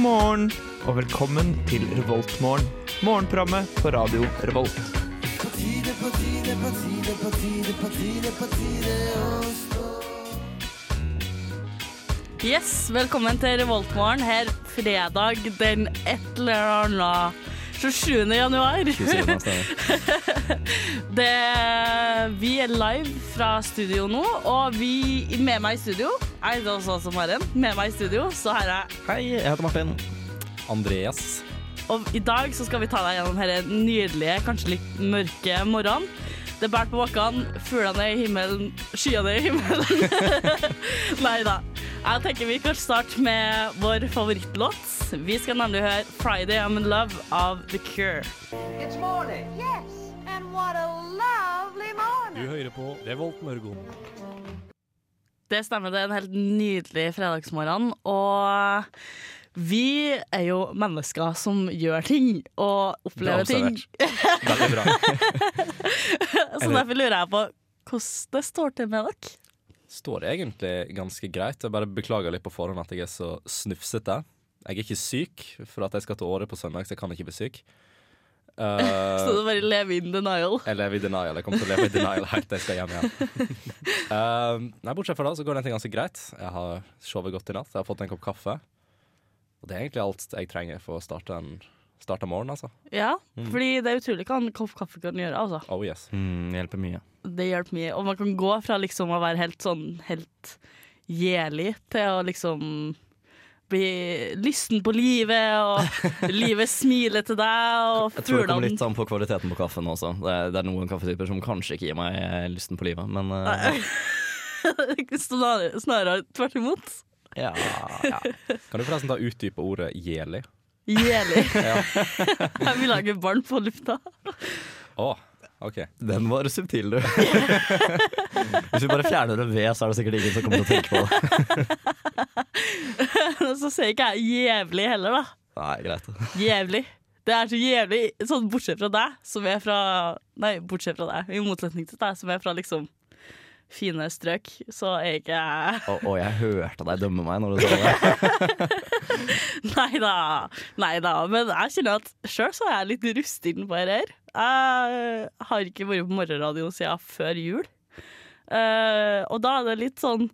God morgen og velkommen til Revoltmorgen. Morgenprogrammet på radio Revolt. Yes, velkommen til Revoltmorgen her fredag den et eller annet 27. januar. Det, vi er live fra studio nå, og vi, med meg i studio Jeg er også som har en. Med meg i studio så her er Hei, jeg heter Martin. Andreas. Og i dag så skal vi ta deg gjennom denne nydelige, kanskje litt mørke morgenen. Det er bært på bakkene, fuglene er i himmelen, skyene er i himmelen. Nei da. Jeg tenker vi kan starte med vår favorittlåt. Vi skal nemlig høre 'Friday I'm in Love' av The Cure. It's morning. Yes, and what a lovely morning. Du hører på Revolt Mørgon. Det stemmer, det er en helt nydelig fredagsmorgen. Og vi er jo mennesker som gjør ting og opplever ting. Veldig bra. Så derfor lurer jeg på hvordan det står til med dere. Står egentlig ganske greit. Jeg bare beklager litt på forhånd at jeg er så snufsete. Jeg er ikke syk, for at jeg skal til Åre på søndag, så jeg kan ikke bli syk. Eh, Så du bare lever in denial. jeg lever i denial. Jeg kommer til å leve i denial helt til jeg skal hjem igjen. Uh, nei, Bortsett fra det så går det ganske greit. Jeg har sovet godt i natt. Jeg har fått en kopp kaffe. Og det er egentlig alt jeg trenger for å starte en starte morgenen, altså. Ja, fordi det er utrolig hva en kopp kaffe kan gjøre. Altså. Oh yes. Mm, hjelper mye. Det hjelper mye. Og man kan gå fra liksom å være helt sånn helt gjerlig til å liksom bli lysten på livet, og livet smiler til deg, og Jeg tror det kommer litt an på kvaliteten på kaffen også. Det er, det er noen kaffetyper som kanskje ikke gir meg eh, lysten på livet, men uh, Snarere, snarere tvert imot. ja, ja. Kan du forresten ta utdype ordet jeli? Gjerlig. Jeg vil lage barn på lufta. Å, OK. Den var subtil, du. Hvis vi bare fjerner en V, så er det sikkert ingen som kommer til å tenke på det. Så sier ikke jeg jævlig heller, da. Nei, greit. Jævlig. Det er så jævlig, sånn bortsett fra deg, som er fra Nei, bortsett fra deg, i motsetning til deg, som er fra liksom fine strøk, så er ikke jeg Og, og jeg hørte deg dømme meg når du sa det. Nei da. Nei da. Men jeg kjenner at sjøl så er jeg litt rusten på dette her. Jeg har ikke vært på morgenradioen siden før jul. Uh, og da er det litt sånn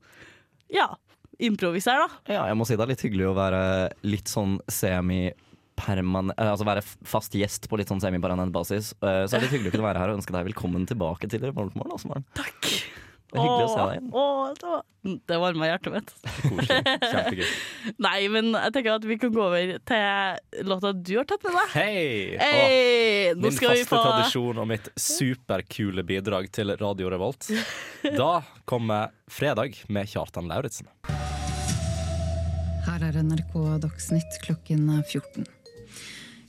ja, improviser, da. Ja, jeg må si det er litt hyggelig å være litt sånn semi permanent Altså være fast gjest på litt sånn semipermanent basis. Uh, Så er det litt hyggelig å kunne være her og ønske deg velkommen tilbake til Revoltmorgen. Altså, Takk. Det er hyggelig å se deg igjen. Åh, det, var, det varma hjertet mitt. Koselig. Kjempegøy. Nei, men jeg tenker at vi kan gå over til låta du har tatt med deg. Hei! Hey, Min faste få tradisjon og mitt superkule bidrag til Radio Revolt. Da kommer Fredag med Kjartan Lauritzen. Her er NRK Dagsnytt klokken 14.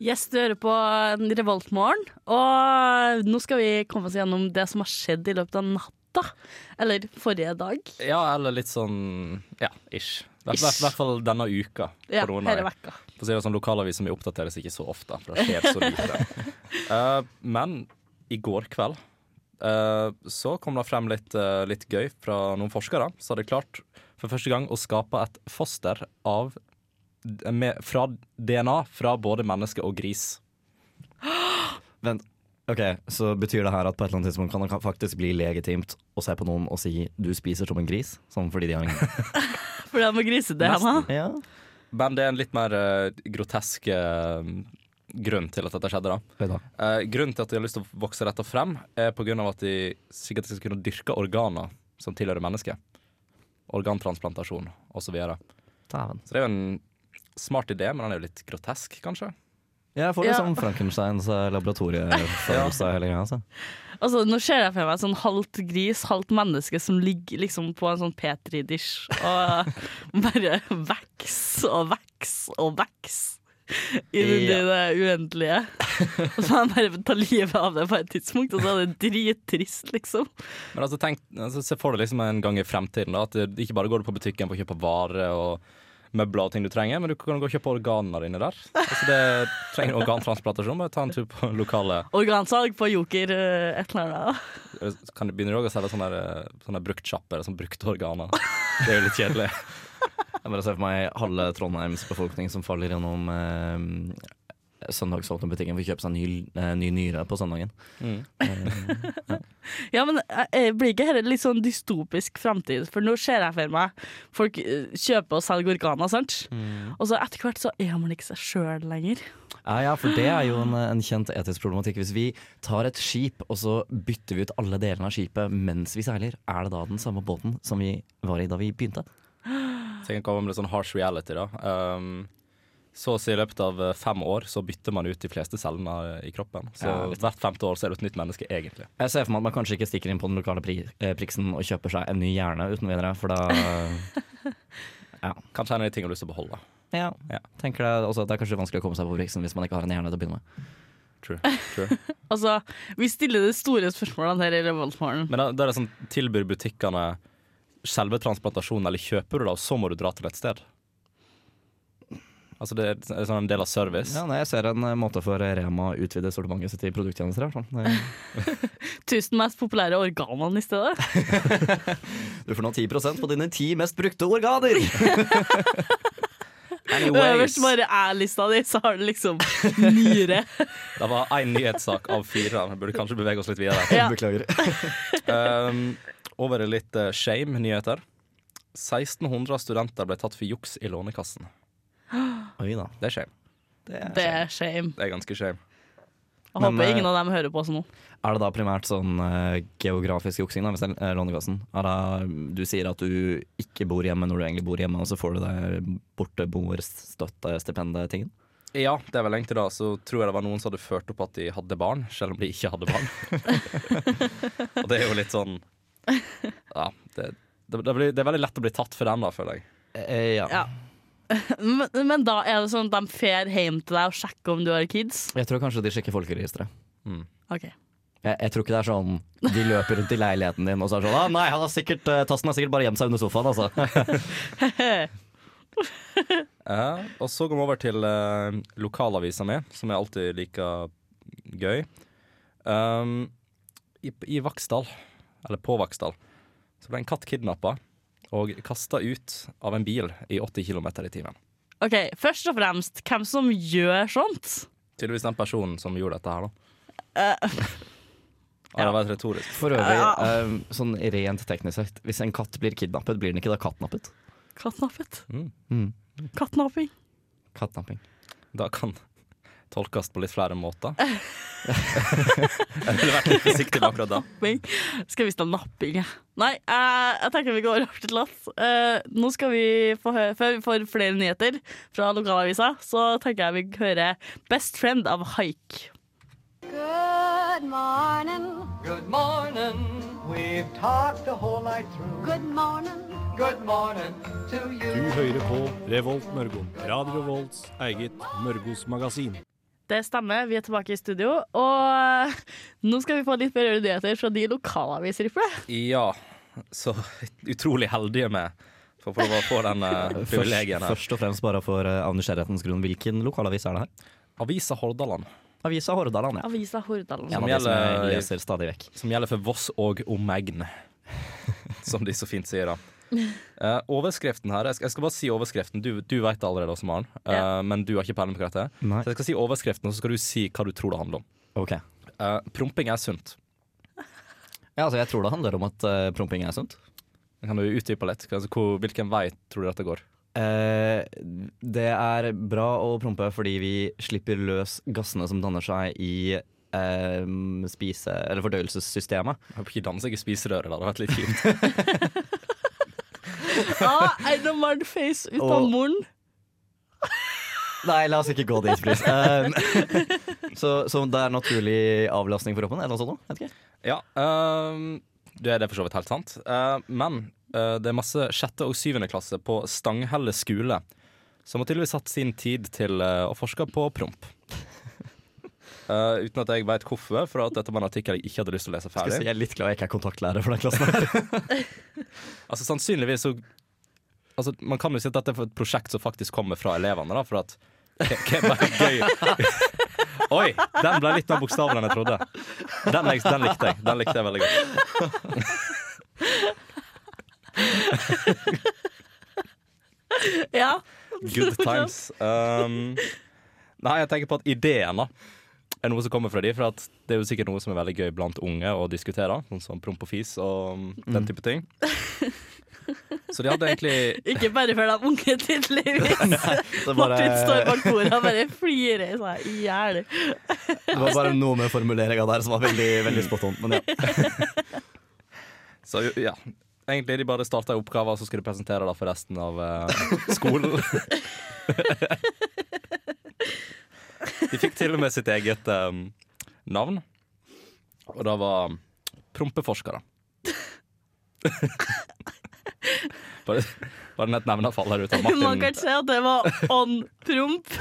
Yes, du hører på Revoltmorgen, og nå skal vi komme oss gjennom det som har skjedd i løpet av natta. Eller forrige dag. Ja, eller litt sånn ja, ish. I hvert, fall denne uka. Ja, hele vekka. For å si det sånn, Lokalaviser vi oppdateres ikke så ofte, for det skjer så lite. uh, men i går kveld uh, så kom det frem litt, uh, litt gøy fra noen forskere som hadde klart for første gang å skape et foster av, med, fra DNA fra både menneske og gris. Vent, ok, Så betyr det her at på et eller annet tidspunkt kan det faktisk bli legitimt å se på noen og si 'du spiser som en gris'? Sånn fordi de har en Fordi de må grise det Nesten. hjemme. Ja. Men det er en litt mer uh, grotesk uh, grunn til at dette skjedde. da. Eh, grunnen til at de har lyst til å vokse dette frem, er på grunn av at de sikkert skal kunne dyrke organer som tilhører mennesket. Organtransplantasjon osv. Så, videre. Så det er jo en smart idé, men den er jo litt grotesk, kanskje. Ja, Jeg får litt Ja. sånn Frankensteins eh, laboratoriefølelse av hele greia. Altså. Altså, nå ser jeg for meg sånn halvt gris, halvt menneske som ligger liksom på en sånn Petri-dish og bare veks og veks og veks i Ja. det uendelige. Og så må jeg bare ta livet av det på et tidspunkt, og så er det drittrist, liksom. Men altså, tenk, altså, Se for deg liksom en gang i fremtiden da, at det ikke bare går du på butikken for å kjøpe varer og møbler og ting du trenger, men du kan gå og kjøpe organene dine der. Altså, det trenger du organtransplantasjon, bare ta en tur på lokale Organsalg på Joker, eh, et eller annet. Kan du begynne å selge sånne, der, sånne bruktsjapper, sånn brukte organer. Det er jo litt kjedelig. Jeg bare ser for meg halve Trondheims befolkning som faller gjennom eh, søndagsåpne butikken for å kjøpe seg ny, eh, ny nyre på søndagen. Mm. Eh, Ja, men eh, eh, blir ikke dette litt sånn dystopisk framtid? For nå ser jeg for meg folk kjøper og selger organer, sant? Og så etter hvert så er man ikke seg sjøl lenger. Ja, ja, for det er jo en, en kjent etisk problematikk. Hvis vi tar et skip, og så bytter vi ut alle delene av skipet mens vi seiler, er det da den samme båten som vi var i da vi begynte? Tenk å komme med litt sånn harsh reality, da. Um, så å si i løpet av eh, fem år så bytter man ut de fleste cellene i kroppen. Så Ja, hvert femte år så er du et nytt menneske, egentlig. Jeg ser for meg at man kanskje ikke stikker inn på den lokale pri eh, Priksen og kjøper seg en ny hjerne uten videre, for da Kanskje en av de tingene du har lyst til å beholde. Ja, Ja. tenker jeg også at det er kanskje vanskelig å komme seg på Priksen hvis man ikke har en hjerne til å begynne med. True. True. Altså, vi stiller de store spørsmålene her i Revoltmorgen. Men da, da er det sånn, tilbyr butikkene selve transplantasjonen, eller kjøper du det, og så må du dra til et sted? Altså det er sånn en del av service. Ja, nei, jeg ser en eh, måte for Rema å utvide sortimentet sitt i produkttjenester. i hvert fall. Det- Tusen mest populære organene i stedet. Du får nå 10% på dine ti mest brukte organer! Øverst bare er-lista di, så har du liksom nyre. Det var én nyhetssak av fire. Vi burde kanskje bevege oss litt videre. Ja. Beklager. Um, over i litt uh, shame-nyheter. 1600 studenter ble tatt for juks i Lånekassen. Oi da. Det er shame. Det er, Det er shame. Det er ganske shame. Jeg Men, håper eh, ingen av dem hører på oss nå. er det da primært sånn eh, geografisk juksing, da, hvis er Lånekassen? Er det, du sier at du ikke bor hjemme når du egentlig bor hjemme, og så får du det borteboerstøtte-stipendet-tingen? Ja, det er vel egentlig da Så tror jeg det var noen som hadde ført opp at de hadde barn, selv om de ikke hadde barn. Og det er jo litt sånn Ja, det, det, det, blir, det er veldig lett å bli tatt for den, da, føler jeg. Eh, ja. Men, men da er det sånn at de fer hjem til deg og sjekker om du har kids? Jeg tror kanskje de sjekker folkeregisteret. Ok. Jeg, jeg tror ikke det er sånn de løper rundt i leiligheten din og så er sånn ah, Nei, han har sikkert, eh, tassen har sikkert bare gjemt seg under sofaen, altså. ja, og så går vi over til uh, lokalavisa mi, som er alltid like gøy. Um, i, I Vaksdal, eller på Vaksdal, så ble en katt kidnappa og kasta ut av en bil i 80 km i timen. OK, først og fremst, hvem som gjør sånt? Tydeligvis den personen som gjorde dette her, da. Uh. Ja, det var retorisk. For øvrig, Ja. um, sånn rent teknisk sagt, hvis en katt blir kidnappet, blir den ikke da kattnappet? Kattnappet. Mm. Kattnapping. Kattnapping. Da kan tolkes på litt flere måter. jeg ville vært litt forsiktig med akkurat da. Napping. Skal vi stå napping? jeg? Nei, eh, jeg tenker vi går over til lass. Eh, nå skal vi få høre Før vi får flere nyheter fra lokalavisa, så tenker jeg vi hører Best Friend av Haik. Good morning. Good morning. We've talked the whole night through. Good morning. Good morning to Du hører på Revolt Mørgo. Radio Volts eget Mørgos magasin. Det stemmer, vi er tilbake i studio, og nå skal vi få litt bedre nyheter fra de lokalavisrippene. Ja, så utrolig heldige med for å å få den Først, privilegien her. først og fremst bare for uh, av nysgjerrighetens grunn, hvilken lokalavis er det her? Avisa Hordaland, Avisa Hordaland, ja. Avisa Hordaland. Som gjelder- leser vekk. som gjelder for Voss og omegn. Som de så fint sier, da. Eh, overskriften her, jeg skal, jeg skal bare si overskriften. Du, du vet det allerede, også, Maren. Uh, Ja. Men du har ikke peiling på hva dette er. Nei. Så jeg skal si overskriften, og så skal du si hva du tror det handler om. Ok. Uh, promping er sunt. Ja, altså, jeg tror det handler om at uh, promping er sunt. Kan du utdype litt? Altså, hvor, hvilken vei tror du dette går? Eh, det er bra å prompe fordi vi slipper løs gassene som danner seg i eh, spise- eller fordøyelsessystemet. Jeg håper ikke danser seg i spiserøret. Det hadde vært litt kjipt. Ah, Einar Mard face ut av Og- munnen. Nei, la oss ikke gå dit, please. Um, så, så det er naturlig avlastning for kroppen? Eller noe sånt? Vet ikke. Ja, um, det er det for så vidt helt sant. Uh, men uh, det er masse sjette- og syvende klasse på Stanghelle skole som har tydeligvis hatt sin tid til uh, å forske på promp. Uh, uten at jeg veit hvorfor, for at dette var en artikkel jeg ikke hadde lyst til å lese Skal ferdig. si, jeg er litt glad jeg ikke er kontaktlærer for den klassen. her Altså Sannsynligvis så altså, Man kan jo si at dette er et prosjekt som faktisk kommer fra elevene, da, for at hva er gøy Oi! Den ble litt mer bokstavelig enn jeg trodde. Den, den likte jeg. Den likte jeg veldig godt. Ja. Good times. Um, nei, jeg tenker på at ideen da er noe som kommer fra de, for det er jo sikkert noe som er veldig gøy blant unge å diskutere. Sånn som promp og fis og um, den type ting. Så de hadde egentlig Ikke bare for at unge, tydeligvis. Bare, Martin står bak bordet og bare flirer seg i hjel. det var bare noe med formuleringa der som var veldig, veldig spot on. Men ja. Så ja, egentlig de bare starta oppgaver, og så skulle de presentere det for resten av uh, skolen. de fikk til og med sitt eget um, navn, og det var prompeforskere. Bare, bare nett nevna faller ut av Man kan si at det var on promp.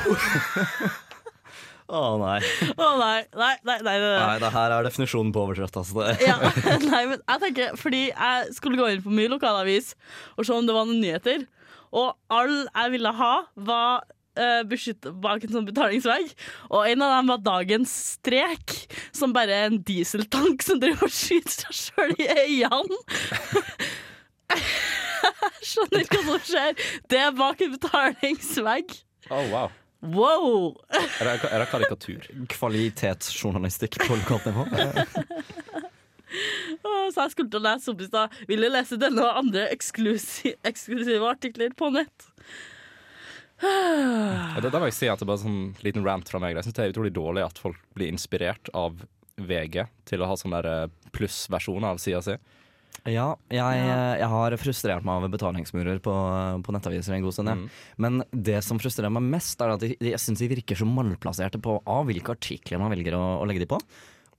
Å nei. Å nei, nei, nei. nei, nei. nei, det her er definisjonen på overtrøtt. Altså. Ja, nei, men jeg tenker Fordi jeg skulle gå inn på mye lokalavis og se om det var noen nyheter. Og all jeg ville ha, var uh, beskyttet bak en sånn betalingsvegg. Og en av dem var dagens strek, som bare er en dieseltank som driver og skyter seg sjøl i øynene. Jeg skjønner ikke hva som skjer. Det er bak en betalingsvegg. Oh, wow. Wow! Er det, er det karikatur? Kvalitetsjournalistikk på lokalt nivå. Så jeg skulle til å lese opp i stad. Vil du lese denne og andre eksklusive, eksklusive artikler på nett? Ja, det, det må jeg si at det er bare en sånn liten rant fra meg. Jeg synes det er utrolig dårlig at folk blir inspirert av VG til å ha sånne eh, av sida si. Ja, jeg, jeg har frustrert meg over betalingsmurer på, på nettaviser en god stund. Mm. Men det som frustrerer meg mest, er at jeg, jeg syns de virker så malplasserte på A, hvilke artikler man velger å, å legge de på.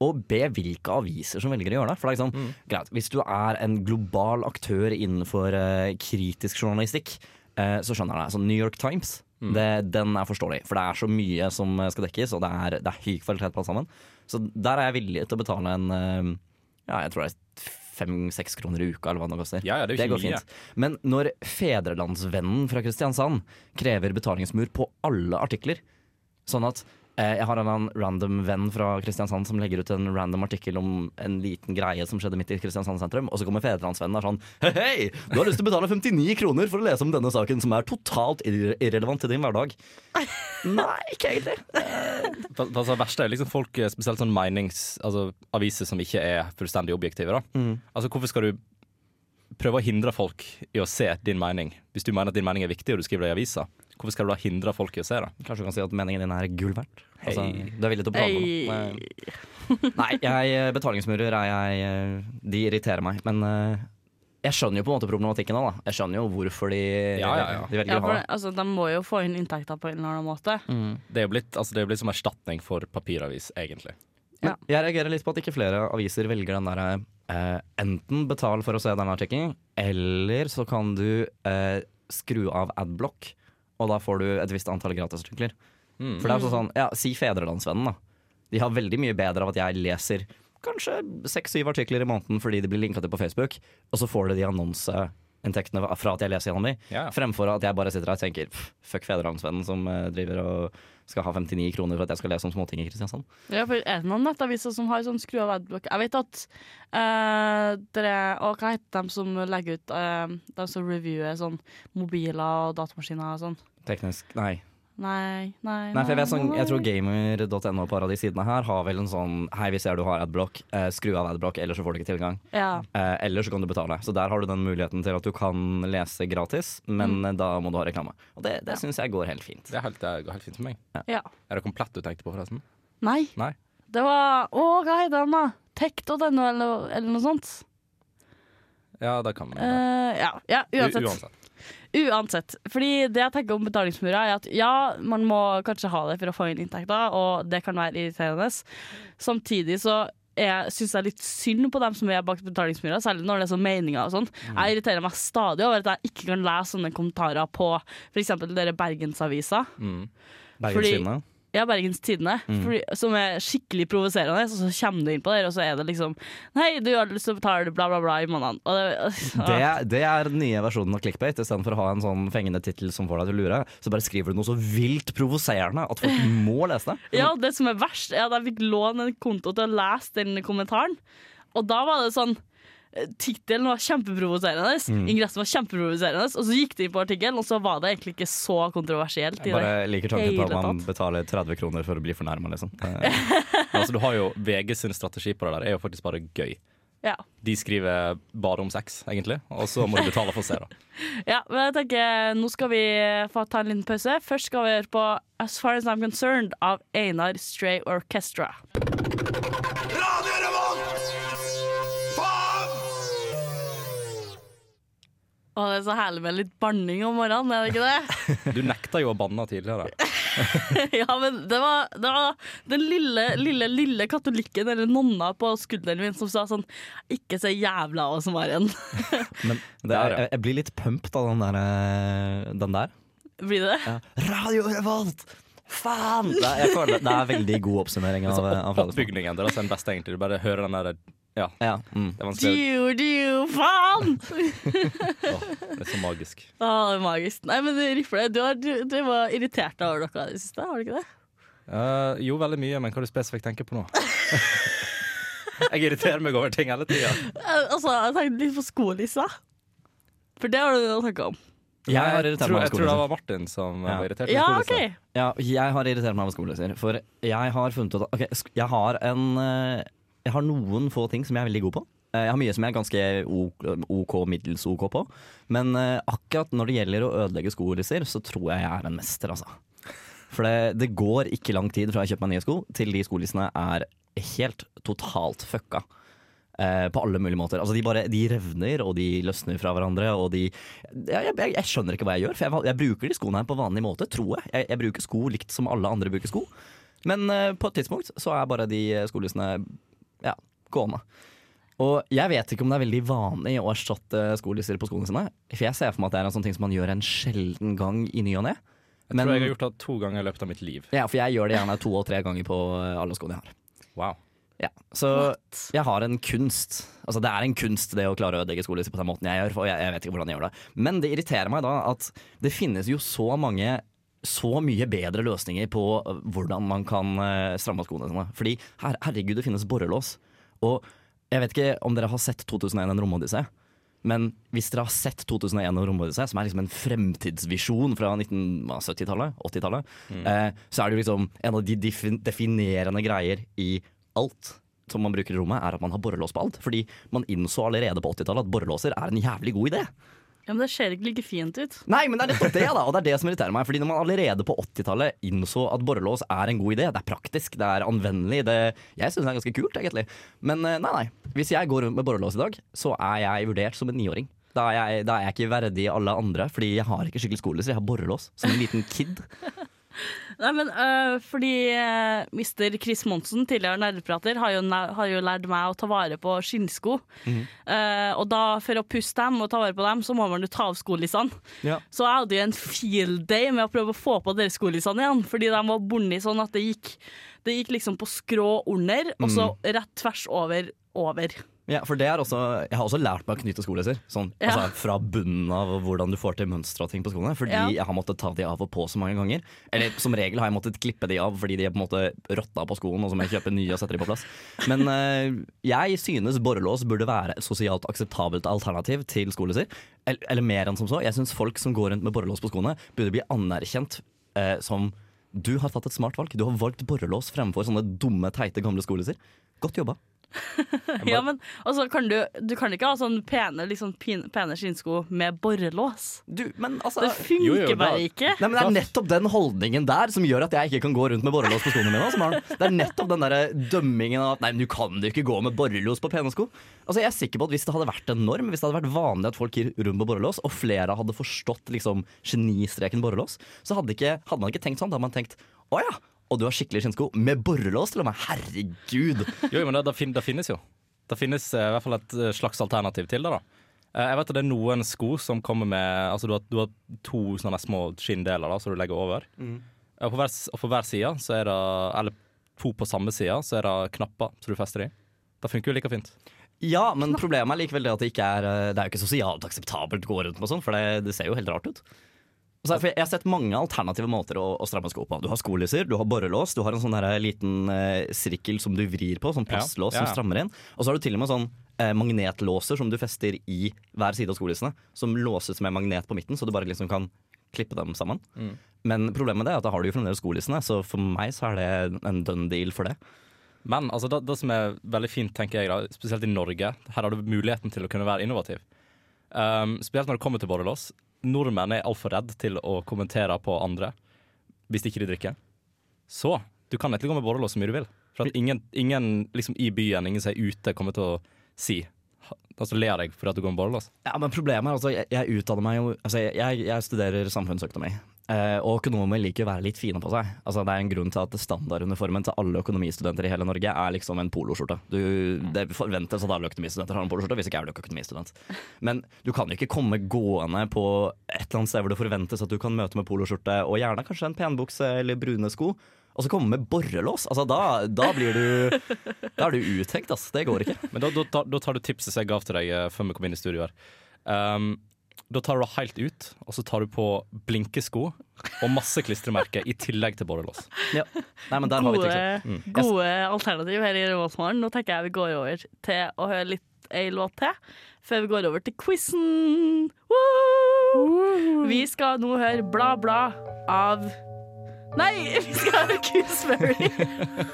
Og B, hvilke aviser som velger å gjøre det. For det er liksom, Mm. greit, Hvis du er en global aktør innenfor uh, kritisk journalistikk, uh, så skjønner jeg det. Så New York Times, Mm. det, den er forståelig. For det er så mye som skal dekkes, og det er, det er høy kvalitet på alt sammen. Så der er jeg villig til å betale en uh, ja, jeg tror det er fem-seks kroner i uka, eller hva det koster. Ja, ja, det det går mye. fint. Men når Fedrelandsvennen fra Kristiansand krever betalingsmur på alle artikler, sånn at jeg har en eller annen random venn fra Kristiansand som legger ut en random artikkel om en liten greie som skjedde midt i Kristiansand sentrum, og så kommer Fedrelandsvennen og er sånn Hei, hei, du har lyst til å betale 59 kroner for å lese om denne saken som er totalt irre irrelevant til din hverdag. Nei, ikke egentlig. For, for altså, det verste er liksom folk, eh, spesielt sånn menings... Altså aviser som ikke er fullstendig objektive. da Mm. Altså Hvorfor skal du prøve å hindre folk i å se din mening? Hvis du mener at din mening er viktig og du skriver det i avisa, hvorfor skal du da hindre folk i å se det? Kanskje du kan si at meningen din er gull verdt? Altså, du er villig til å betale Hey. noe? Nei, jeg, betalingsmurer er jeg eh, De irriterer meg. Men eh, jeg skjønner jo på en måte problematikken. Da. Jeg skjønner jo hvorfor de, Ja, ja, ja. de velger Ja, å ha det. altså, De må jo få inn inntekter på en eller annen måte. Det er jo blitt, altså, det er jo blitt som erstatning for papiravis, egentlig. Ja. Jeg reagerer litt på at ikke flere aviser velger den derre eh, Enten betal for å se denne artikkelen, eller så kan du uh, skru av adblock, og da får du et visst antall gratisartikler. Mm. For det er sånn, ja, Si Fedrelandsvennen, da. De har veldig mye bedre av at jeg leser kanskje seks-syv artikler i måneden fordi de blir linka til på Facebook, og så får du de annonseinntektene fra at jeg leser gjennom de, Ja. fremfor at jeg bare sitter her og tenker "Pff, fuck Fedrelandsvennen som eh, driver og skal ha 59 kroner for at jeg skal lese om småting i Kristiansand. Ja, for Er det noen nettaviser som har sånn skru av adblock? Jeg vet at eh, dere Og hva heter de som legger ut uh, De som reviewer sånn mobiler og datamaskiner og sånn? Teknisk, nei. Nei, nei, Nei, for jeg, vet sånn, jeg tror gamer.no på de sidene her har vel en sånn Hei, vi ser du har adblock, eh, skru av adblock, ellers så får du ikke tilgang. Ja. Eh, eller så kan du betale. Så der har du den muligheten til at du kan lese gratis, men Mm. da må du ha reklame. Og det, det syns jeg går helt fint. Det er helt, det går helt fint for meg. ja. Er det komplett du tenkte på, forresten? Nei. Nei. Det var Å, hva heter den, da? Tekt.no, eller, eller noe sånt. Ja, det kan man. Uh, ja, ja, U- uansett. Uansett. Fordi det jeg tenker om betalingsmurer, er at ja, man må kanskje ha det for å få inn inntekter, og det kan være irriterende. Samtidig så syns jeg litt synd på dem som er bak betalingsmurer, særlig når det er sånn meninger og sånn. Jeg irriterer meg stadig over at jeg ikke kan lese sånne kommentarer på f.eks. dere Bergensavisa. Mm. Bergenskina. Ja, Bergens Tidende, Mm. fordi, som er skikkelig provoserende. Så, så kommer du inn på det, og så er det liksom Nei, du har lyst til å betale bla, bla, bla i måneden. Det, Det, er- det er den nye versjonen av clickbait. Istedenfor å ha en sånn fengende tittel som får deg til å lure, så bare skriver du noe så vilt provoserende at folk må lese det. Ja, det som er verst, er at jeg fikk låne en konto til å lese den kommentaren. Og da var det sånn Tittelen var kjempeprovoserende, Mm. ingressen var kjempeprovoserende, og så gikk de inn på artikkelen, og så var det egentlig ikke så kontroversielt. Jeg bare liker tanken på at man betaler 30 kroner for å bli fornærma, liksom. Altså, du har jo VG sin strategi på det der, er jo faktisk bare gøy. Ja. De skriver bare om sex, egentlig, og så må du betale for å se da. ja, men jeg tenker nå skal vi få ta en liten pause. Først skal vi høre på As Far As I'm Concerned av Einar Stray Orchestra. Å, det er så herlig med litt banning om morgenen, er det ikke det? Du nekta jo å banne tidligere. ja, men det var, det var den lille, lille, lille katolikken eller nonna på skulderen min som sa sånn Ikke se jævla og som var igjen. Men det er, jeg, jeg blir litt pumped av den der. eh, Den der. Blir det? Ja. Radio Revolt! Faen! Det er, jeg det, er veldig god oppsummering av, Altså, av opp, oppbygningen det er den beste, egentlig. Du bare hører den der Ja, Ja, mm. det er vanskelig. Dio, dio, faen! oh, det er så magisk. Ah, det er magisk. Nei, men Rifle, du, har, du, du var irritert over dere i det siste, har du ikke det? Uh, jo, veldig mye, men hva er du spesifikt tenker på nå? jeg irriterer meg over ting hele tida. Eh, Altså, jeg tenkte litt på skolissa. For det har du snakka om. Jeg har irritert tror, meg jeg tror det var Martin som Ja. var irritert. Ja, over OK. Ja, jeg har irritert meg over skolelisser. For jeg har funnet ut at ok, jeg har en eh, Jeg har noen få ting som jeg er veldig god på. Eh, Jeg har mye som jeg er ganske ok, middels OK på. Men eh, akkurat når det gjelder å ødelegge skolisser, så tror jeg jeg er en mester, altså. For det, det går ikke lang tid fra jeg kjøper meg nye sko, til de skolissene er helt totalt fucka. Eh, på alle mulige måter. Altså de, bare, de revner og de løsner fra hverandre. Og de, jeg, jeg, jeg skjønner ikke hva jeg gjør, for jeg, jeg bruker de skoene her på vanlig måte, tror jeg. Jeg bruker sko likt som alle andre bruker sko. Men eh, på et tidspunkt så er bare de skolissene ja, gående. Og jeg vet ikke om det er veldig vanlig å erstatte skolisser på skolen sine. For jeg ser for meg at det er en sånn ting som man gjør en sjelden gang i ny og ne. Jeg tror jeg har gjort det to ganger i løpet av mitt liv. Ja, for jeg gjør det gjerne to og tre ganger på alle skoene jeg har. Wow. Ja, så jeg har en kunst. Altså Det er en kunst det å klare å ødelegge skolisser på den måten jeg gjør. For jeg, jeg vet ikke hvordan jeg gjør det Men det irriterer meg da at det finnes jo så mange så mye bedre løsninger på øh, hvordan man kan øh, stramme skoene sine. Fordi her, herregud, det finnes borrelås. Og jeg vet ikke om dere har sett 2001 En romodyssé. Men hvis dere har sett 2001 En romodyssé, som er liksom en fremtidsvisjon fra 1970-tallet, 80-tallet, eh, så er det liksom en av de defin definerende greier i alt som man bruker i rommet, er at man har borrelås på alt. Fordi man innså allerede på 80-tallet at borrelåser er en jævlig god idé. Ja, Men det ser ikke like fint ut. Nei, men det er nettopp det, da, og det er det som irriterer meg. Fordi når man allerede på 80-tallet innså at borrelås er en god idé, det er praktisk, det er anvendelig, det Jeg syns det er ganske kult, egentlig. Men eh, nei, nei. Hvis jeg går rundt med borrelås i dag, så er jeg vurdert som en niåring. Da er, jeg, da er jeg ikke verdig alle andre, fordi jeg har ikke skikkelig skolelys. Jeg har borrelås som en liten kid. Nei, men uh, fordi uh, Mr. Chris Monsen, tidligere nerdeprater, har har jo lært meg å ta vare på skinnsko. Mhm. Uh, og da, for å pusse dem og ta vare på dem, så må man jo ta av skolissene. Ja. Så jeg hadde jo en field day med å prøve å få på dere skolissene igjen, fordi de var bundet sånn at det gikk, det gikk liksom på skrå under, og så Mhm. rett tvers over over. Ja, for det er også Jeg har også lært meg å knyte skoleser. Sånn, Ja. altså, fra bunnen av hvordan du får til mønstre og ting på skoene. Fordi Ja. jeg har måttet ta de av og på så mange ganger. Eller som regel har jeg måttet klippe de av fordi de er på en måte rotta på skoen, og så må jeg kjøpe nye og sette de på plass. Men eh, jeg synes borrelås burde være et sosialt akseptabelt alternativ til skoleser. Eller, eller mer enn som så. Jeg syns folk som går rundt med borrelås på skoene, burde bli anerkjent eh, som du har tatt et smart valg. Du har valgt borrelås fremfor sånne dumme, teite gamle skoleser. Godt jobba. Ja, men altså, kan du, du kan ikke ha sånn pene, liksom, pene skinnsko med borrelås. Du, men altså Det funker Jo, jo, bare ikke. Nei, men Det er nettopp den holdningen der som gjør at jeg ikke kan gå rundt med borrelås på skoene mine. altså, Det er nettopp den der dømmingen av at nei, men du kan jo ikke gå med borrelås på pene sko. Altså, jeg er sikker på at Hvis det hadde vært en norm, hvis det hadde vært vanlig at folk gir rundt med borrelås, og flere hadde forstått liksom, genistreken borrelås, så hadde, ikke, hadde man ikke tenkt sånn. Da hadde man tenkt å ja, og du har skikkelig skinnsko med borrelås til og med. Herregud. Jo, men det, det, fin, det finnes jo. Det finnes eh, i hvert fall et eh, slags alternativ til det. da Eh, Jeg vet at det er noen sko som kommer med Altså du har, du har to sånne små skinndeler da, som du legger over. Mm. Og på hver, og på hver side så er det Eller to på samme side, så er det knapper som du fester i. Det funker jo like fint. Ja, men problemet er likevel det at det ikke er Det er jo ikke sosialt akseptabelt å gå rundt med sånn, for det, det ser jo helt rart ut. Jeg har sett mange alternative måter å, å stramme sko på. Du har skolisser, du har borrelås, du har en sånn liten eh, sirkel som du vrir på, sånn Ja, ja, ja, som strammer inn. Og så har du til og med sånn eh, magnetlåser som du fester i hver side av skolissene, som låses med magnet på midten, så du bare liksom kan klippe dem sammen. Mm. Men problemet med det er at da har du jo fremdeles skolissene, så for meg så er det en done deal for det. Men altså, det, det som er veldig fint, tenker jeg, da, spesielt i Norge, her har du muligheten til å kunne være innovativ. Um, spesielt når det kommer til borrelås. Nordmenn er altfor redd til å kommentere på andre hvis ikke de drikker. Så du kan egentlig gå med borrelås så mye du vil. For at ingen, ingen liksom, i byen, ingen som er ute, kommer til å si Altså ler jeg deg for at du går med borrelås. Ja, men problemet er altså, jeg, jeg utdanner meg jo Altså, jeg, jeg studerer samfunnsøkonomi. Eh, og økonomer liker å være litt fine på seg. Altså, det er en grunn til at standarduniformen til alle økonomistudenter i hele Norge er liksom en poloskjorte. Det forventes at alle økonomistudenter har en poloskjorte, hvis ikke er du økonomistudent. Men du kan jo ikke komme gående på et eller annet sted hvor det forventes at du kan møte med poloskjorte, og gjerne kanskje en penbukse eller brune sko. Og så komme med borrelås. Altså, da, da blir du Da er du uthengt, ass. Det går ikke. Men da, da, da tar du tipset jeg gav til deg eh, før vi kom inn i studio her. Um, da tar du det helt ut, og så tar du på blinkesko og masse klistremerker i tillegg til borrelås. Ja. Nei, men der har vi Gode. Mm. gode alternativ her i Revoltmorgen. Nå tenker jeg vi går over til å høre litt ei låt til, før vi går over til quizen. Woo! Vi skal nå høre Bla Bla av Nei, vi skal høre Gooseberry.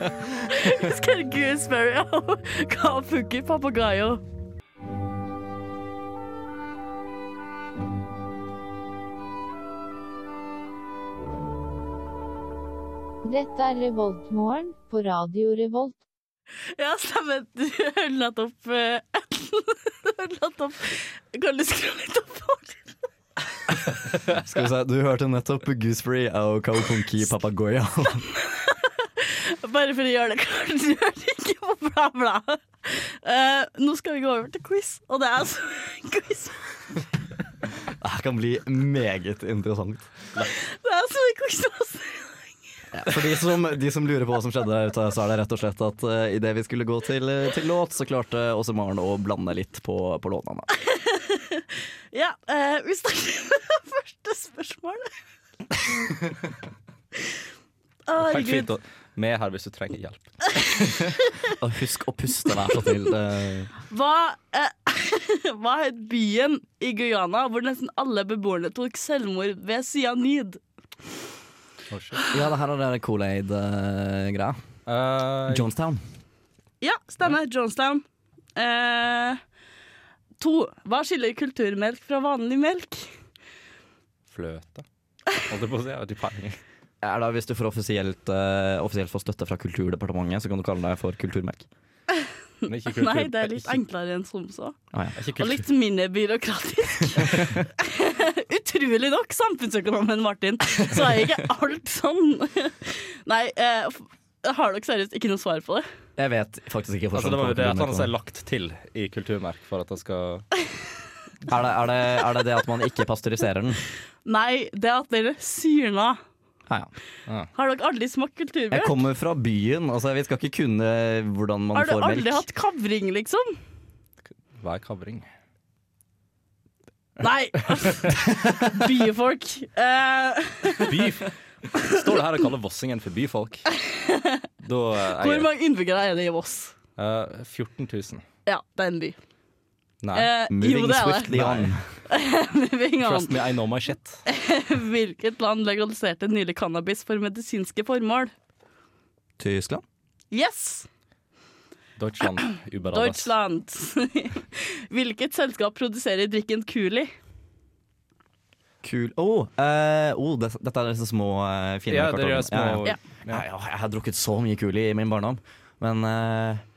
vi skal høre Gooseberry av Kafuki Papagayo. Dette er Revoltmorgen på Radio Revolt. Ja, stemmer. Du har nettopp opp Du latt opp Kan du skru litt opp? Skal vi se, Du hørte nettopp Gooseberry og Kaupunki Papagoya. Bare for å gjøre det klart, du hørte ikke på bla, bla. Uh, nå skal vi gå over til quiz, og det er altså quiz. Det her kan bli meget interessant. Det er altså mye quiz. For de som, de som lurer på hva som skjedde der ute, så er det rett og slett at uh, idet vi skulle gå til, til låt, så klarte også Maren å blande litt på, på låtene. Ja, uh, vi starter med det første spørsmålet. Å, Helt Herregud. fint. Vi er her hvis du trenger hjelp. Og husk å puste, vær så snill. Hva, eh, hva het byen i Guyana hvor nesten alle beboerne tok selvmord ved cyanid? Ja, det her er det Kool-Aid-greia. Uh, Jonestown. Ja, stemmer. Jonestown. Uh, to. Hva skiller kulturmelk fra vanlig melk? Fløte. Holdt jeg på å si. Jeg har ikke peiling. Ja, da, hvis du får offisielt, eh, offisielt får støtte fra Kulturdepartementet, så kan du kalle deg for kulturmelk. Men ikke kultur- Nei, det er litt enklere enn som så. Ah, ja. Er Og litt mindre byråkratisk. Utrolig nok, samfunnsøkonomen Martin, så er ikke alt sånn. Nei, eh, har dere seriøst ikke noe svar på det? Jeg vet faktisk ikke Altså, det var jo det at han er lagt til i kulturmerk for at det skal er det, er, det, er det det at man ikke pasteuriserer den? Nei, det at dere syrna. Ja, ja. Har dere aldri smakt Jeg kommer fra byen. Altså, vi skal ikke kunne hvordan man Har du får melk. aldri hatt kavring, liksom? Hva er kavring? Nei! Byfolk. Uh. By. Står det her og kaller Vossingen for byfolk? Da eh, hvor mange innbyggere er det i Voss? Uh, 14 000. Ja, det er en by. Nei. Eh, jo, Moving det er swiftly det. on. Moving on. Trust me, I know my shit. Hvilket land legaliserte nylig cannabis for medisinske formål? Tyskland? Yes! Deutschland. Deutschland. Hvilket selskap produserer drikken Kuli? Kul oh, uh, oh, det, Dette er disse små uh, fine Ja, små- ja, ja. Ja, ja, jeg har drukket så mye Kuli i min barndom, men eh, ja,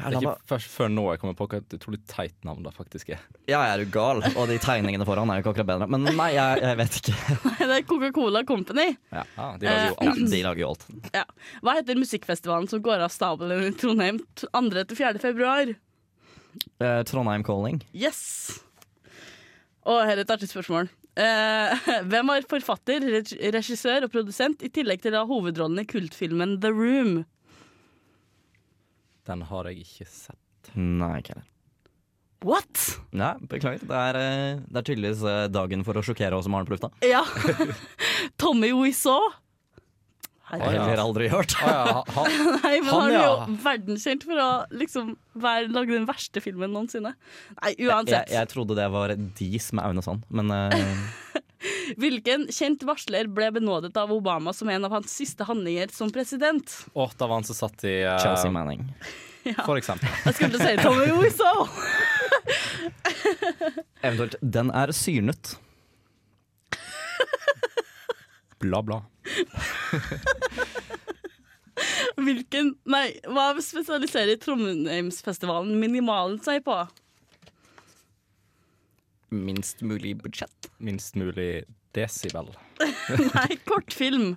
Det er ikke først før nå jeg kommer på hva et utrolig teit navn det faktisk er. ja, jeg er jo gal, og de tegningene foran er jo ikke akkurat bedre. Men nei, jeg, jeg vet ikke. Det er Coca-Cola Company. Ja. Ah, de lager jo alt. alt. De lager jo alt. Ja. Hva heter musikkfestivalen som går av stabelen i Trondheim 2.-4. februar? Eh, Trondheim Calling. Yes! Og her er et artig spørsmål. Eh, hvem var forfatter, regissør og produsent, i tillegg til da hovedrollen i kultfilmen The Room? Den har jeg ikke sett. Nei, ikke heller. What?! Nei, beklager. Det er, eh, det er tydeligvis eh, dagen for å sjokkere oss som har den på lufta. Ja. Tommy Wiseau. Har jeg heller aldri hørt. Ah, ja. Nei, men Han, han er jo verdenskjent for å liksom være, lage den verste filmen noensinne. Nei, Jeg, uansett. jeg trodde det var Dis med Aune Sand, men eh, Hvilken kjent varsler ble benådet av Obama som en av hans siste handlinger som president? Å, da var han som satt i uh, Chelsea Manning. For eksempel. Jeg skulle si Tommy Wiseau. Eventuelt Den er syrnet. Bla, bla. Hvilken Nei, hva spesialiserer Trondheimsfestivalen Minimalen seg på? Minst mulig budsjett. Minst mulig desibel. Nei, kortfilm.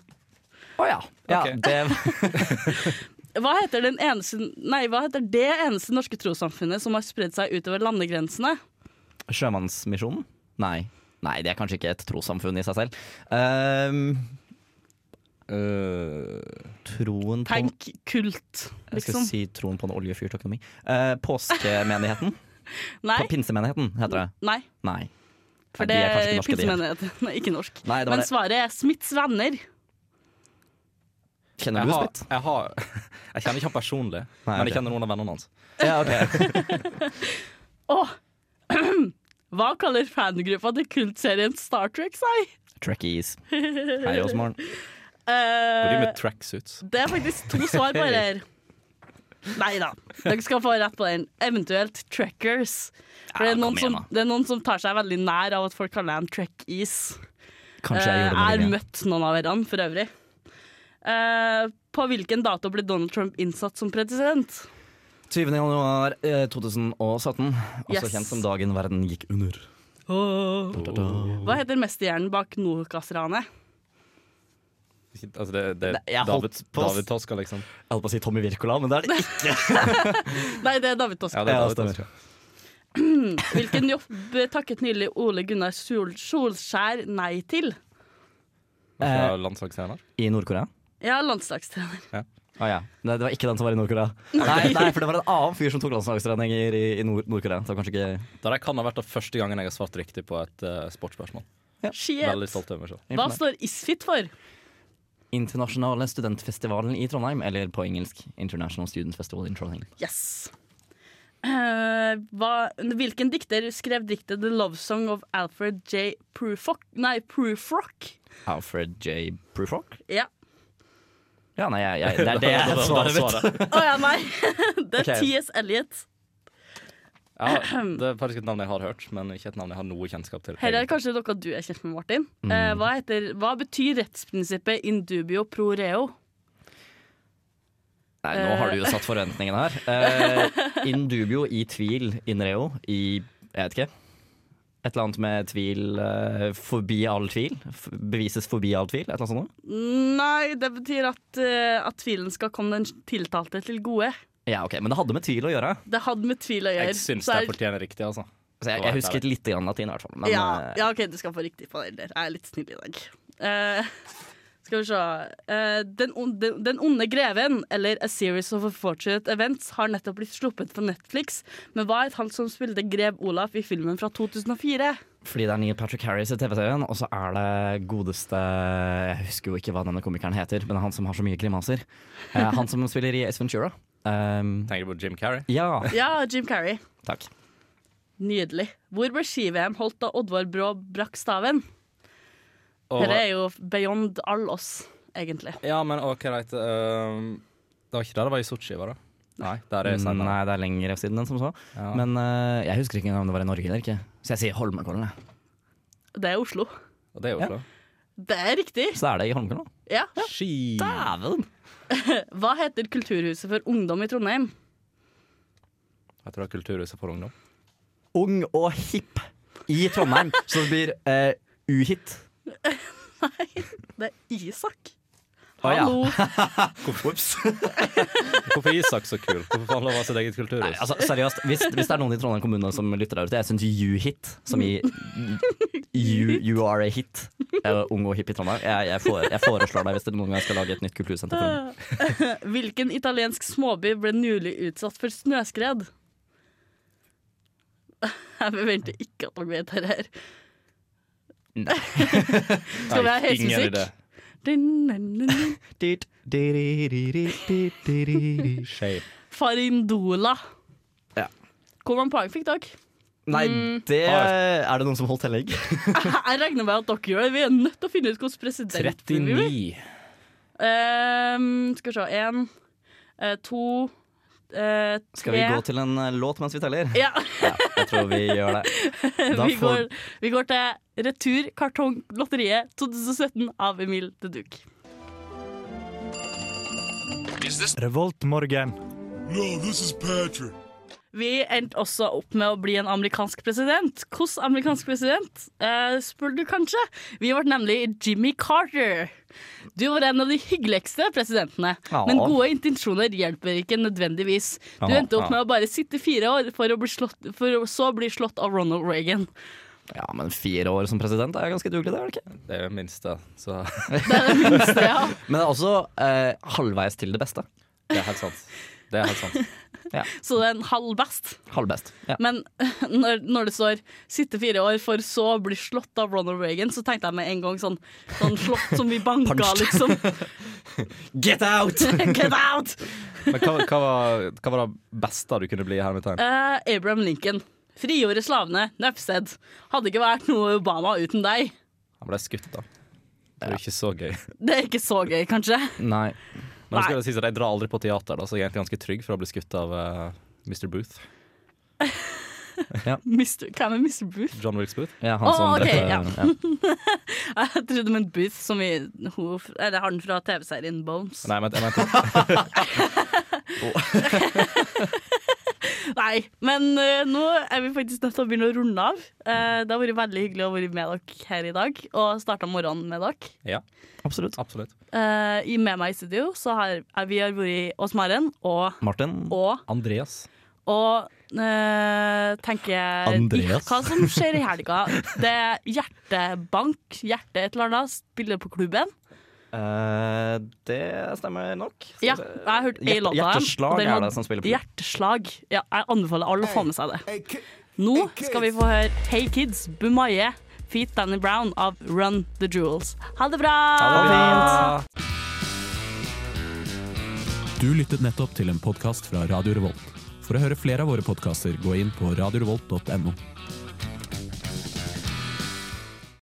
Å ja. ja okay. det, Hva heter, den eneste, nei, hva heter det eneste norske trossamfunnet som har spredd seg utover landegrensene? Sjømannsmisjonen? Nei. Nei, det er kanskje ikke et trossamfunn i seg selv. Um, uh, troen på Tenk kult, Jeg skal liksom. si troen på en oljefyrt økonomi. Uh, påskemenigheten? Nei, På Pinsemenigheten, heter det. nei, Nei. For Nei, det de er er ikke norsk. Nei, det var Men det. svaret er Smiths venner. Kjenner jeg, du har, Smith? jeg, har, jeg kjenner ikke han personlig, Nei, men okay. jeg kjenner noen av vennene hans. Ja, okay. oh. Hva kaller fangruppa til kultserien Star Trek seg? Trekkies. Hei, Åsmorgen. Går de Eh, med tracksuits? det er faktisk to svar på det her. Nei da, dere skal få rett på den. Eventuelt trackers. For det, er noen som, det er noen som tar seg veldig nær av at folk kaller dem trackies Kanskje jeg Eh, gjorde det Jeg har møtt noen av hverandre for øvrig. Eh, på hvilken dato ble Donald Trump innsatt som president? 20. januar eh, 2017, også Yes. kjent som dagen verden gikk under. Hva heter mesterhjernen bak Nokas-ranet? Altså det, det Nei, jeg er holdt David, på David Toska, liksom. Jeg holdt på å si Tommy Wirkola, men det er det ikke. Nei, det er David Toska. Ja, det er David stemmer. Toska. Hvilken jobb takket nylig Ole Gunnar Sol Solskjær nei til? Fra landslagstrener. I Nord-Korea? Ja, landslagstrener. Å ja. Nei, det var ikke den som var i Nord-Korea. Nei, nei, for det var en annen fyr som tok landslagstreninger i, i Nord- Nord-Korea. så kanskje ikke Det der kan ha vært det første gangen jeg har svart riktig på et eh, sportsspørsmål. Shit. Veldig stolt over meg selv. Hva står ISFIT for? Internasjonale studentfestivalen i Trondheim, eller på engelsk International Student Festival in Trondheim. Yes. Uh, hva, hvilken dikter skrev diktet The Love Song of Alfred J. Prufrock? Nei, Prufrock. Alfred J. Prufrock? Ja. Ja, nei, jeg, jeg, det er det jeg svarer, mitt. Å ja, nei. Det er. T.S. Eliot. Ja, det er faktisk et navn jeg har hørt, men ikke et navn jeg har noe kjennskap til. Her er kanskje noe du er kjent med, Martin. Eh, hva, heter, hva betyr rettsprinsippet in dubio pro reo? Nei, nå har du jo satt forventningene her. Eh, in dubio, i tvil, in reo, i Jeg vet ikke. Et eller annet med tvil eh, forbi all tvil. Bevises forbi all tvil. Et eller annet sånt. Nei, det betyr at, eh, at tvilen skal komme den tiltalte til gode. Ja, ok, Men det hadde med tvil å gjøre. Det hadde med tvil å gjøre. Jeg syns Så det er- fortjener riktig, altså. Så jeg, jeg husket litt grann latin, i hvert fall. Men ja, eh, ja, OK, du skal få riktig på det. Jeg er litt snill i dag. Uh, skal vi se uh, den, on- den, den onde greven, eller A Series of Fortunate Events, har nettopp blitt sluppet på Netflix. Men hva het han som spilte grev Olaf i filmen fra 2004? Fordi det er Neil Patrick Harris i TV-serien, og så er det godeste Jeg husker jo ikke hva denne komikeren heter, men han som har så mye grimaser. Uh, han som spiller i Ace Ventura. Um, Tenker du på Jim Carrey? ja, Ja, Jim Carrey. takk. Nydelig. Hvor ble ski-VM holdt da Oddvar Brå brakk staven? Og, Dette er jo beyond all oss, egentlig. ja, men OK, greit. ehm, det var ikke det det var i Sotsji, var det? Nei, der er senere. Nei, det er lenger siden enn som så. Ja. Men uh, jeg husker ikke engang om det var i Norge eller ikke. Så jeg sier Holmenkollen. jeg. Det er Oslo. Og det er Oslo. Det er riktig. Så er det i Holmenkollen. Ja. ja. Dæven! Hva heter Kulturhuset for ungdom i Trondheim? Jeg tror det er Kulturhuset for ungdom. Ung og hipp i Trondheim, så det blir eh, uhit. Nei, Det er Isak. Å. Hallo. Ops. Hvorfor er Isak så kul? Hvorfor får han lov av sitt eget kulturhus? Nei, altså, seriøst, hvis, hvis det er noen i Trondheim kommune som lytter der ute, jeg syns U-hit, som i you, you are a hit, er ung og hipp i Trondheim. Jeg, jeg, får, jeg foreslår deg hvis dere noen gang skal lage et nytt kultursenter for. Hvilken italiensk småby ble nylig utsatt for snøskred? Jeg forventer ikke at dere vet det her. Nei. Skal vi ha. Shape. Farindola. Ja. Hvor mange poeng fikk dere? Nei, Mm. det er det noen som holdt tellegg? Jeg regner med at dere gjør det. Vi er nødt til å finne ut hvordan president vi blir. 39. Ehm, skal vi se. Én, eh, to, tre Skal vi gå til en eh, låt mens vi teller? Ja. Ja, jeg tror vi gjør det. Da vi, får går, vi går til Retur kartonglotteriet 2017 av Emil de Duc. Revoltmorgen. Vi endte også opp med å bli en amerikansk president. Hvordan amerikansk president, uh, spør du kanskje? Vi ble nemlig Jimmy Carter. Du var en av de hyggeligste presidentene, Ja. men gode intensjoner hjelper ikke nødvendigvis. Du Ja, endte opp ja. med å bare sitte fire år for å, bli slått, for å så bli slått av Ronald Reagan. Ja, men fire år som president er ganske dugelig, det er det ikke? Det er det minste, så Det er det minste, ja. Men det er også eh, halvveis til det beste. det er helt sant. Det er helt sant. Så det er en halv best. Halvbest. Ja. Men når, når det står 'sitte fire år for så å bli slått av Ronald Reagan', så tenkte jeg med en gang sånn, sånn slått som vi banka, liksom. Get out! Get out! Men hva, hva, var, hva var det beste du kunne bli i hermetegn? Uh, Abraham Lincoln. Frigjorde slavene. Nøfsted. Hadde ikke vært noe Obama uten deg. Han ble skutt, da. Det er jo ikke så gøy. Det er ikke så gøy, kanskje. Nei. Men det skal jo sies at jeg drar aldri på teater, da, så jeg er egentlig ganske trygg for å bli skutt av uh, Mr. Booth. Mr. Hvem er Mr. Booth? John Wilkes Booth. Ja, han oh, som ok, drepte- ja. ja. Jeg trodde du mente Booth som i ho, Eller han fra TV-serien Bones. Nei, men jeg mente Nei, men uh, nå er vi faktisk nødt til å begynne å runde av. Uh, det har vært veldig hyggelig å være med dere her i dag, og starta morgenen med dere. Ja, Absolutt. absolutt. Eh, i Med meg i studio så har er vi har vært Ås Maren og, Martin. og, Andreas. og uh, tenker Andreas. Hva som skjer i helga? Det er hjertebank, hjerte et eller annet, spiller på klubben. Uh, det stemmer nok. Ja, jeg har hørt ei låt av Hjerteslag den er det som spiller på Hjerteslag. Ja, jeg anbefaler alle å få med seg det. Nå skal vi få høre Hey Kids, Bumaye, Feet Danny Brown av Run The Jewels. Ha det bra! Du lyttet nettopp til en podkast fra Radio Revolt. For å høre flere av våre podkaster, gå inn på radiorevolt.no.